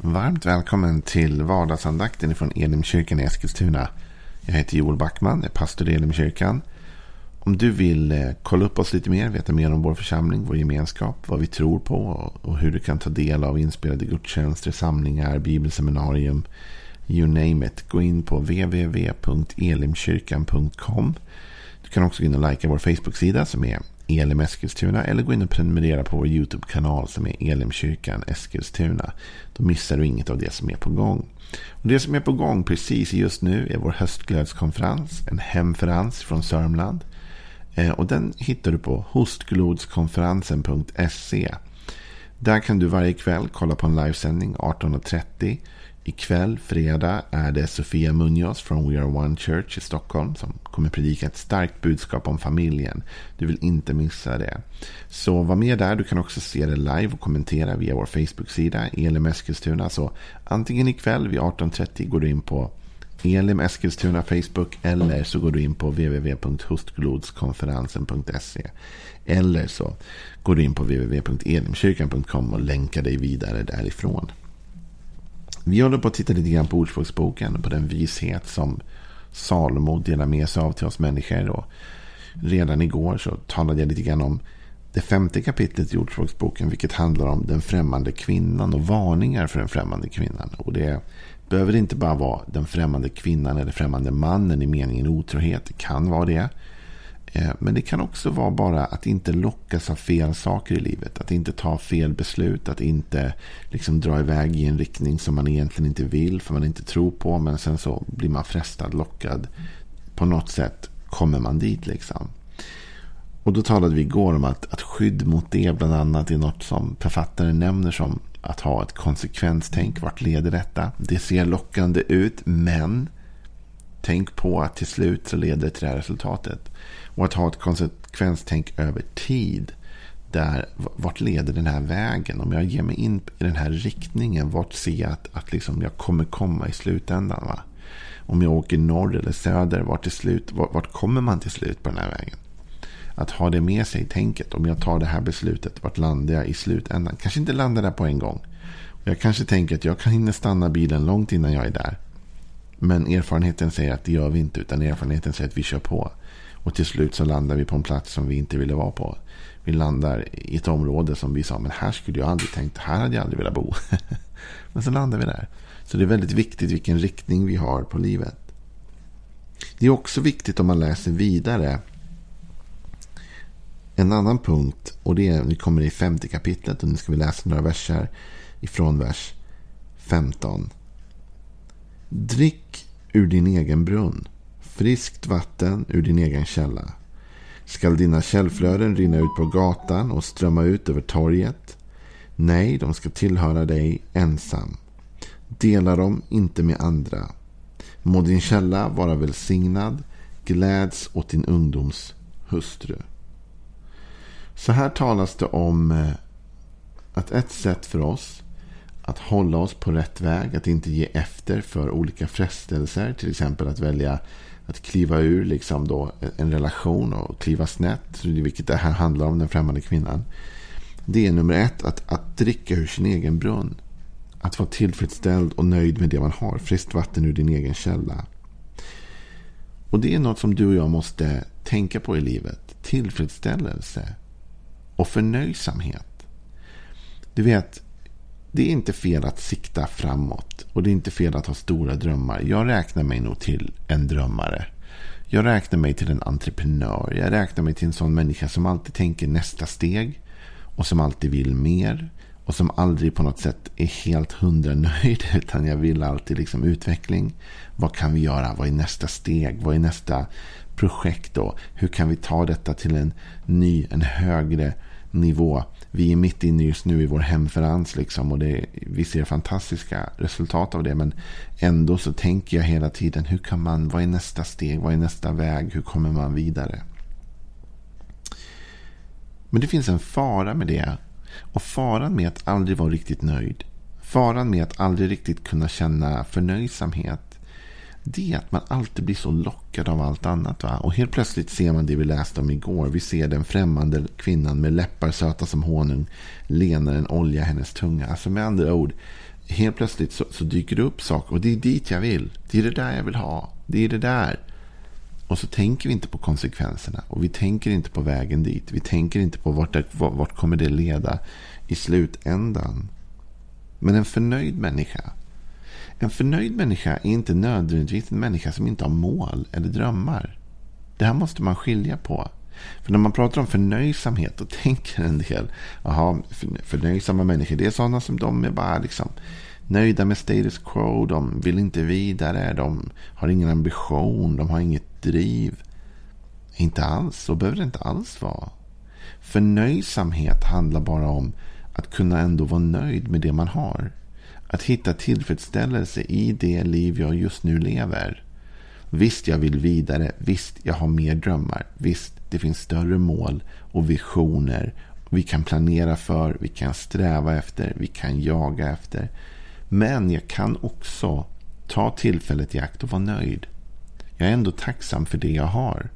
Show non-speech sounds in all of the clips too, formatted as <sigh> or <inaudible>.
Varmt välkommen till vardagsandakten från Elimkyrkan i Eskilstuna. Jag heter Joel Backman, är pastor i Elimkyrkan. Om du vill eh, kolla upp oss lite mer, veta mer om vår församling, vår gemenskap, vad vi tror på och hur du kan ta del av inspelade gudstjänster, samlingar, bibelseminarium, you name it. Gå in på www.elimkyrkan.com. Du kan också gå in och likea vår Facebook-sida som är Elim Eskilstuna eller gå in och prenumerera på vår YouTube-kanal som är Elimkyrkan Eskilstuna. Då missar du inget av det som är på gång. Och det som är på gång precis just nu är vår höstglödskonferens, en hemferens från Sörmland. Eh, och den hittar du på hostglodskonferensen.se. Där kan du varje kväll kolla på en livesändning 18.30 Ikväll, fredag, är det Sofia Munoz från We Are One Church i Stockholm som kommer predika ett starkt budskap om familjen. Du vill inte missa det. Så var med där. Du kan också se det live och kommentera via vår Facebook-sida Elim Eskilstuna. Så antingen ikväll vid 18.30 går du in på Elim Eskilstuna Facebook eller så går du in på www.hostglodskonferensen.se eller så går du in på www.elimkyrkan.com och länkar dig vidare därifrån. Vi håller på att titta lite grann på Ordspråksboken. På den vishet som Salomo delar med sig av till oss människor. Och redan igår så talade jag lite grann om det femte kapitlet i Ordspråksboken. Vilket handlar om den främmande kvinnan och varningar för den främmande kvinnan. Och det behöver inte bara vara den främmande kvinnan eller främmande mannen i meningen otrohet. Det kan vara det. Eh, men det kan också vara bara att inte lockas av fel saker i livet. Att inte ta fel beslut. Att inte liksom dra iväg i en riktning som man egentligen inte vill. För man inte tror på. Men sen så blir man frestad, lockad. På något sätt kommer man dit liksom. Och då talade vi igår om att, att skydd mot det bland annat är något som författaren nämner som att ha ett konsekvenstänk. Vart leder detta? Det ser lockande ut men tänk på att till slut så leder det till det här resultatet. Och att ha ett konsekvenstänk över tid. Där, vart leder den här vägen? Om jag ger mig in i den här riktningen, vart ser jag att, att liksom jag kommer komma i slutändan? Va? Om jag åker norr eller söder, vart, till slut, vart, vart kommer man till slut på den här vägen? Att ha det med sig, i tänket. Om jag tar det här beslutet, vart landar jag i slutändan? Kanske inte landar där på en gång. Och jag kanske tänker att jag kan hinna stanna bilen långt innan jag är där. Men erfarenheten säger att det gör vi inte. Utan erfarenheten säger att vi kör på. Och till slut så landar vi på en plats som vi inte ville vara på. Vi landar i ett område som vi sa, men här skulle jag aldrig tänkt, här hade jag aldrig velat bo. <laughs> men så landar vi där. Så det är väldigt viktigt vilken riktning vi har på livet. Det är också viktigt om man läser vidare. En annan punkt, och det är, vi kommer i femte kapitlet och nu ska vi läsa några verser ifrån vers 15. Drick ur din egen brunn friskt vatten ur din egen källa. Skall dina källflöden rinna ut på gatan och strömma ut över torget? Nej, de ska tillhöra dig ensam. Dela dem inte med andra. Må din källa vara välsignad. Gläds åt din ungdoms hustru. Så här talas det om eh, att ett sätt för oss att hålla oss på rätt väg, att inte ge efter för olika frestelser, till exempel att välja att kliva ur liksom då en relation och kliva snett, vilket det här handlar om, den främmande kvinnan. Det är nummer ett, att, att dricka ur sin egen brunn. Att vara tillfredsställd och nöjd med det man har. Friskt vatten ur din egen källa. Och det är något som du och jag måste tänka på i livet. Tillfredsställelse och förnöjsamhet. Du vet, det är inte fel att sikta framåt. Och det är inte fel att ha stora drömmar. Jag räknar mig nog till en drömmare. Jag räknar mig till en entreprenör. Jag räknar mig till en sån människa som alltid tänker nästa steg. Och som alltid vill mer. Och som aldrig på något sätt är helt hundra nöjd. <laughs> Utan jag vill alltid liksom utveckling. Vad kan vi göra? Vad är nästa steg? Vad är nästa projekt då? Hur kan vi ta detta till en ny, en högre nivå? Vi är mitt inne just nu i vår hemferens. Liksom, och det, vi ser fantastiska resultat av det. Men ändå så tänker jag hela tiden. Hur kan man, vad är nästa steg? Vad är nästa väg? Hur kommer man vidare? Men det finns en fara med det. Och faran med att aldrig vara riktigt nöjd. Faran med att aldrig riktigt kunna känna förnöjsamhet det är att man alltid blir så lockad av allt annat. Va? Och helt plötsligt ser man det vi läste om igår. Vi ser den främmande kvinnan med läppar söta som honung lenar en olja hennes tunga. Alltså med andra ord, helt plötsligt så, så, dyker det upp saker. Och det är dit jag vill. Det är det där jag vill ha. Det är det där. Och så tänker vi inte på konsekvenserna. Och vi tänker inte på vägen dit. Vi tänker inte på vart, det, vart kommer det leda i slutändan. Men en förnöjd människa. En förnöjd människa är inte nödvändigtvis en människa som inte har mål eller drömmar. Det här måste man skilja på. För när man pratar om förnöjsamhet då tänker en del, jaha, förnöjsamma människor, det är sådana som de är bara liksom nöjda med status quo, de vill inte vidare, de har ingen ambition, de har inget driv. Inte alls, så behöver det inte alls vara. Förnöjsamhet handlar bara om att kunna ändå vara nöjd med det man har. Att hitta tillfredsställelse i det liv jag just nu lever. Visst, jag vill vidare. Visst, jag har mer drömmar. Visst, det finns större mål och visioner. Vi kan planera för, vi kan sträva efter, vi kan jaga efter. Men jag kan också ta tillfället i akt och vara nöjd. Jag är ändå tacksam för det jag har.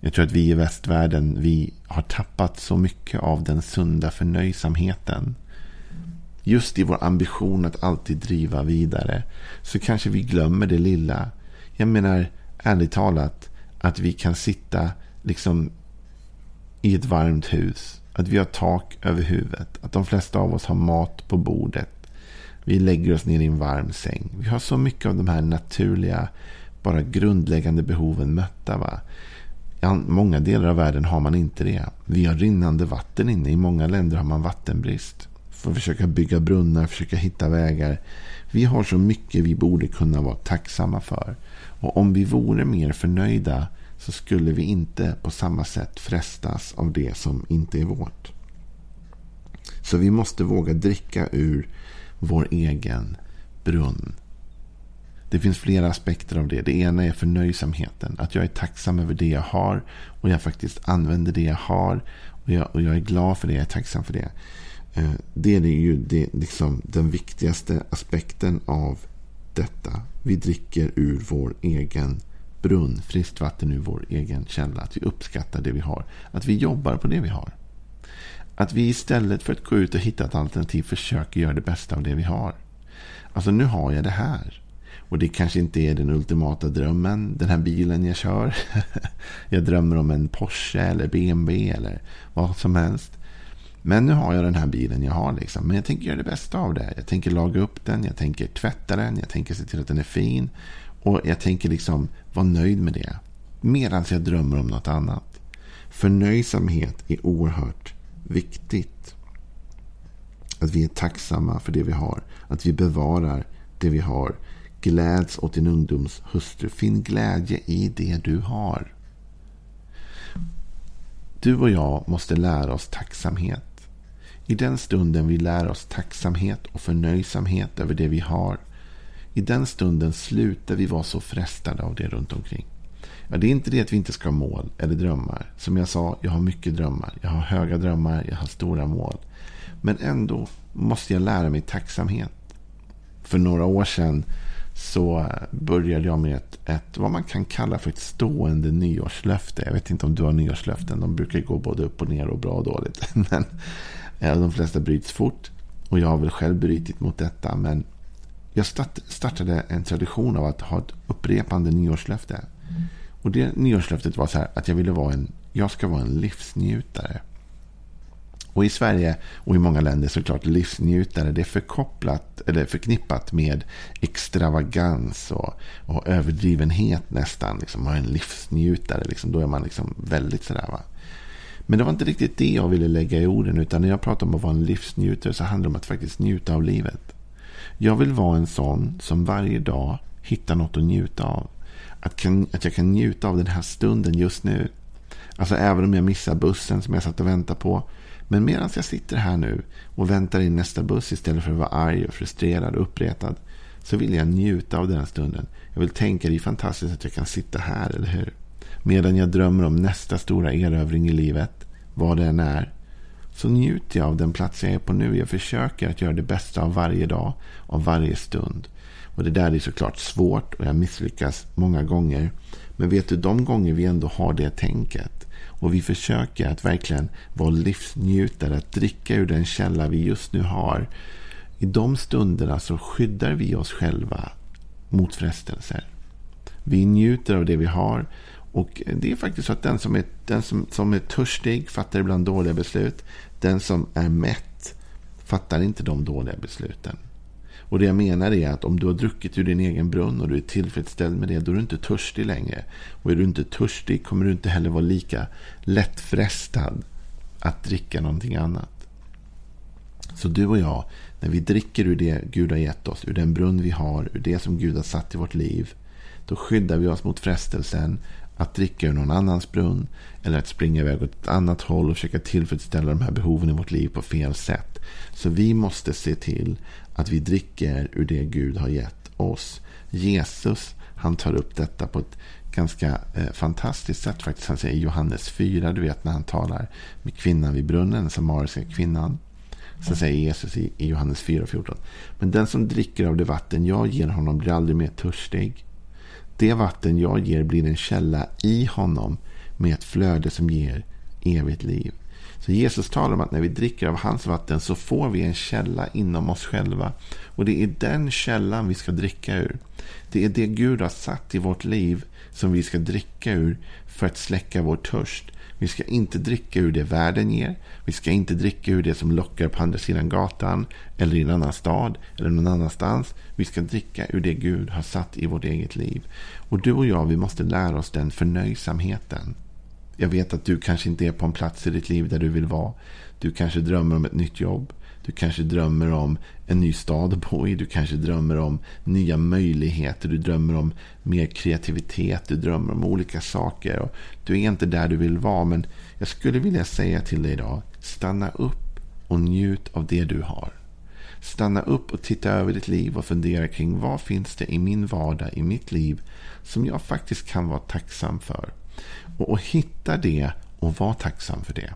Jag tror att vi i västvärlden vi har tappat så mycket av den sunda förnöjsamheten. Just i vår ambition att alltid driva vidare så kanske vi glömmer det lilla. Jag menar ärligt talat att vi kan sitta liksom i ett varmt hus. Att vi har tak över huvudet. Att de flesta av oss har mat på bordet. Vi lägger oss ner i en varm säng. Vi har så mycket av de här naturliga, bara grundläggande behoven mötta. Va? I många delar av världen har man inte det. Vi har rinnande vatten inne. I många länder har man vattenbrist. För att försöka bygga brunnar, försöka hitta vägar. Vi har så mycket vi borde kunna vara tacksamma för. Och om vi vore mer förnöjda så skulle vi inte på samma sätt frestas av det som inte är vårt. Så vi måste våga dricka ur vår egen brunn. Det finns flera aspekter av det. Det ena är förnöjsamheten. Att jag är tacksam över det jag har. Och jag faktiskt använder det jag har. Och jag, och jag är glad för det. Jag är tacksam för det. Eh, det är ju det, liksom, den viktigaste aspekten av detta. Vi dricker ur vår egen brunn. Friskt vatten ur vår egen källa. Att vi uppskattar det vi har. Att vi jobbar på det vi har. Att vi istället för att gå ut och hitta ett alternativ försöker göra det bästa av det vi har. Alltså nu har jag det här. Och det kanske inte är den ultimata drömmen. Den här bilen jag kör. <laughs> jag drömmer om en Porsche eller BMW eller vad som helst. Men nu har jag den här bilen jag har. Liksom. Men jag tänker göra det bästa av det. Jag tänker laga upp den. Jag tänker tvätta den. Jag tänker se till att den är fin. Och jag tänker liksom vara nöjd med det. Medan jag drömmer om något annat. Förnöjsamhet är oerhört viktigt. Att vi är tacksamma för det vi har. Att vi bevarar det vi har. Gläds åt din ungdoms hustru. Finn glädje i det du har. Du och jag måste lära oss tacksamhet. I den stunden vi lär oss tacksamhet och förnöjsamhet över det vi har. I den stunden slutar vi vara så frestade av det runt omkring. Ja, det är inte det att vi inte ska ha mål eller drömmar. Som jag sa, jag har mycket drömmar. Jag har höga drömmar, jag har stora mål. Men ändå måste jag lära mig tacksamhet. För några år sedan så började jag med ett, ett, vad man kan kalla för ett stående nyårslöfte. Jag vet inte om du har nyårslöften. De brukar gå både upp och ner och bra och dåligt. <laughs> Men Eh, de flesta bryts fort. Och jag har väl själv brutit mot detta. Men jag startade en tradition av att ha ett upprepande nyårslöfte. Mm. Och det nyårslöftet var så här att jag ville vara en, jag ska vara en livsnjutare. Och i Sverige och i många länder såklart livsnjutare. Det är förkopplat eller förknippat med extravagans och, och överdrivenhet nästan. Liksom, man är en livsnjutare. Liksom, då är man liksom väldigt sådär. Va? Men det var inte riktigt det jag ville lägga i orden. Utan när jag pratar om att vara en livsnjutare så handlar det om att faktiskt njuta av livet. Jag vill vara en sån som varje dag hittar något att njuta av. Att, kan, att jag kan njuta av den här stunden just nu. Alltså även om jag missar bussen som jag satt och väntade på. Men medan jag sitter här nu och väntar in nästa buss istället för att vara arg och frustrerad och uppretad. Så vill jag njuta av den här stunden. Jag vill tänka det är fantastiskt att jag kan sitta här, eller hur? Medan jag drömmer om nästa stora erövring i livet. Vad det än är. Så njuter jag av den plats jag är på nu. Jag försöker att göra det bästa av varje dag. Av varje stund. Och det där är såklart svårt och jag misslyckas många gånger. Men vet du, de gånger vi ändå har det tänket och vi försöker att verkligen vara livsnjutare, att dricka ur den källa vi just nu har. I de stunderna så skyddar vi oss själva mot frestelser. Vi njuter av det vi har. Och det är faktiskt så att den som är, den som, som är törstig fattar ibland dåliga beslut. Den som är mätt fattar inte de dåliga besluten. Och det jag menar är att om du har druckit ur din egen brunn och du är tillfredsställd med det, då är du inte törstig längre. Och är du inte törstig kommer du inte heller vara lika lättfrestad att dricka någonting annat. Så du och jag, när vi dricker ur det Gud har gett oss, ur den brunn vi har, ur det som Gud har satt i vårt liv, då skyddar vi oss mot frestelsen att dricka ur någon annans brunn eller att springa iväg åt ett annat håll och försöka tillfredsställa de här behoven i vårt liv på fel sätt. Så vi måste se till att vi dricker ur det Gud har gett oss. Jesus han tar upp detta på ett ganska eh, fantastiskt sätt faktiskt. Han säger i Johannes 4, du vet när han talar med kvinnan vid brunnen, den samariska kvinnan. Så säger Jesus i, i Johannes 4 och 14. Men den som dricker av det vatten jag ger honom blir aldrig mer törstig. Det vatten jag ger blir en källa i honom med ett flöde som ger evigt liv. Så Jesus talar om att när vi dricker av hans vatten så får vi en källa inom oss själva. Och det är den källan vi ska dricka ur. Det är det Gud har satt i vårt liv som vi ska dricka ur för att släcka vår törst. Vi ska inte dricka ur det världen ger. Vi ska inte dricka ur det som lockar på andra sidan gatan eller i en annan stad eller någon annanstans. Vi ska dricka ur det Gud har satt i vårt eget liv. Och du och jag, vi måste lära oss den förnöjsamheten. Jag vet att du kanske inte är på en plats i ditt liv där du vill vara. Du kanske drömmer om ett nytt jobb. Du kanske drömmer om en ny stad att bo i. Du kanske drömmer om nya möjligheter. Du drömmer om mer kreativitet. Du drömmer om olika saker. Och du är inte där du vill vara. Men jag skulle vilja säga till dig idag. Stanna upp och njut av det du har. Stanna upp och titta över ditt liv och fundera kring vad finns det i min vardag, i mitt liv som jag faktiskt kan vara tacksam för. Och, och hitta det och var tacksam för det.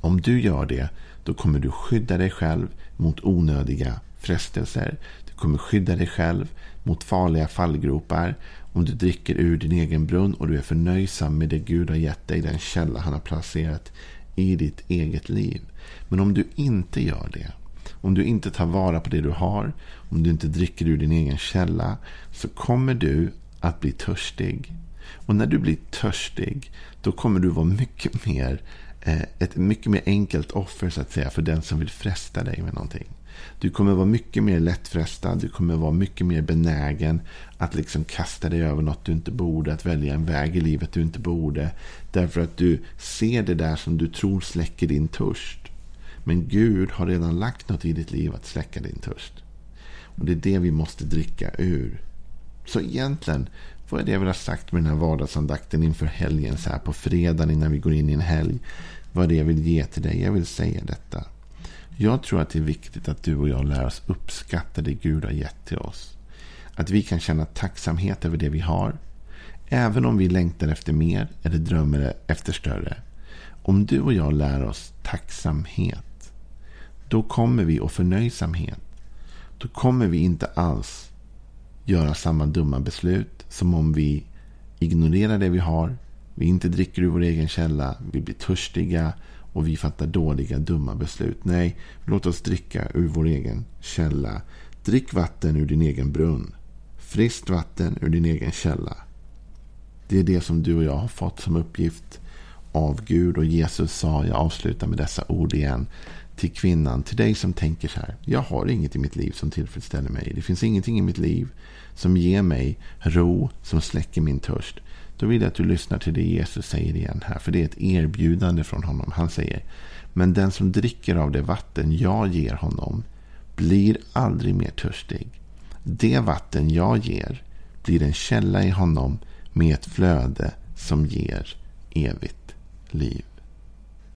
Om du gör det, då kommer du skydda dig själv mot onödiga frestelser. Du kommer skydda dig själv mot farliga fallgropar. Om du dricker ur din egen brunn och du är förnöjsam med det Gud har gett dig, den källa han har placerat i ditt eget liv. Men om du inte gör det, om du inte tar vara på det du har, om du inte dricker ur din egen källa, så kommer du att bli törstig. Och när du blir törstig, då kommer du vara mycket mer, eh, ett mycket mer enkelt offer så att säga för den som vill fresta dig med någonting. Du kommer vara mycket mer lättfrestad. Du kommer vara mycket mer benägen att liksom kasta dig över något du inte borde. Att välja en väg i livet du inte borde. Därför att du ser det där som du tror släcker din törst. Men Gud har redan lagt något i ditt liv att släcka din törst. Och det är det vi måste dricka ur. Så egentligen, vad är det jag vill ha sagt med den här vardagsandakten inför helgen så här på fredagen innan vi går in i en helg? Vad är det jag vill ge till dig? Jag vill säga detta. Jag tror att det är viktigt att du och jag lär oss uppskatta det Gud har gett till oss. Att vi kan känna tacksamhet över det vi har. Även om vi längtar efter mer eller drömmer efter större. Om du och jag lär oss tacksamhet. Då kommer vi och förnöjsamhet. Då kommer vi inte alls göra samma dumma beslut som om vi ignorerar det vi har. Vi inte dricker ur vår egen källa. Vi blir törstiga och vi fattar dåliga, dumma beslut. Nej, låt oss dricka ur vår egen källa. Drick vatten ur din egen brunn. Friskt vatten ur din egen källa. Det är det som du och jag har fått som uppgift av Gud. Och Jesus sa, jag avslutar med dessa ord igen till kvinnan, till dig som tänker så här. Jag har inget i mitt liv som tillfredsställer mig. Det finns ingenting i mitt liv som ger mig ro, som släcker min törst. Då vill jag att du lyssnar till det Jesus säger igen här. För det är ett erbjudande från honom. Han säger, men den som dricker av det vatten jag ger honom blir aldrig mer törstig. Det vatten jag ger blir en källa i honom med ett flöde som ger evigt liv.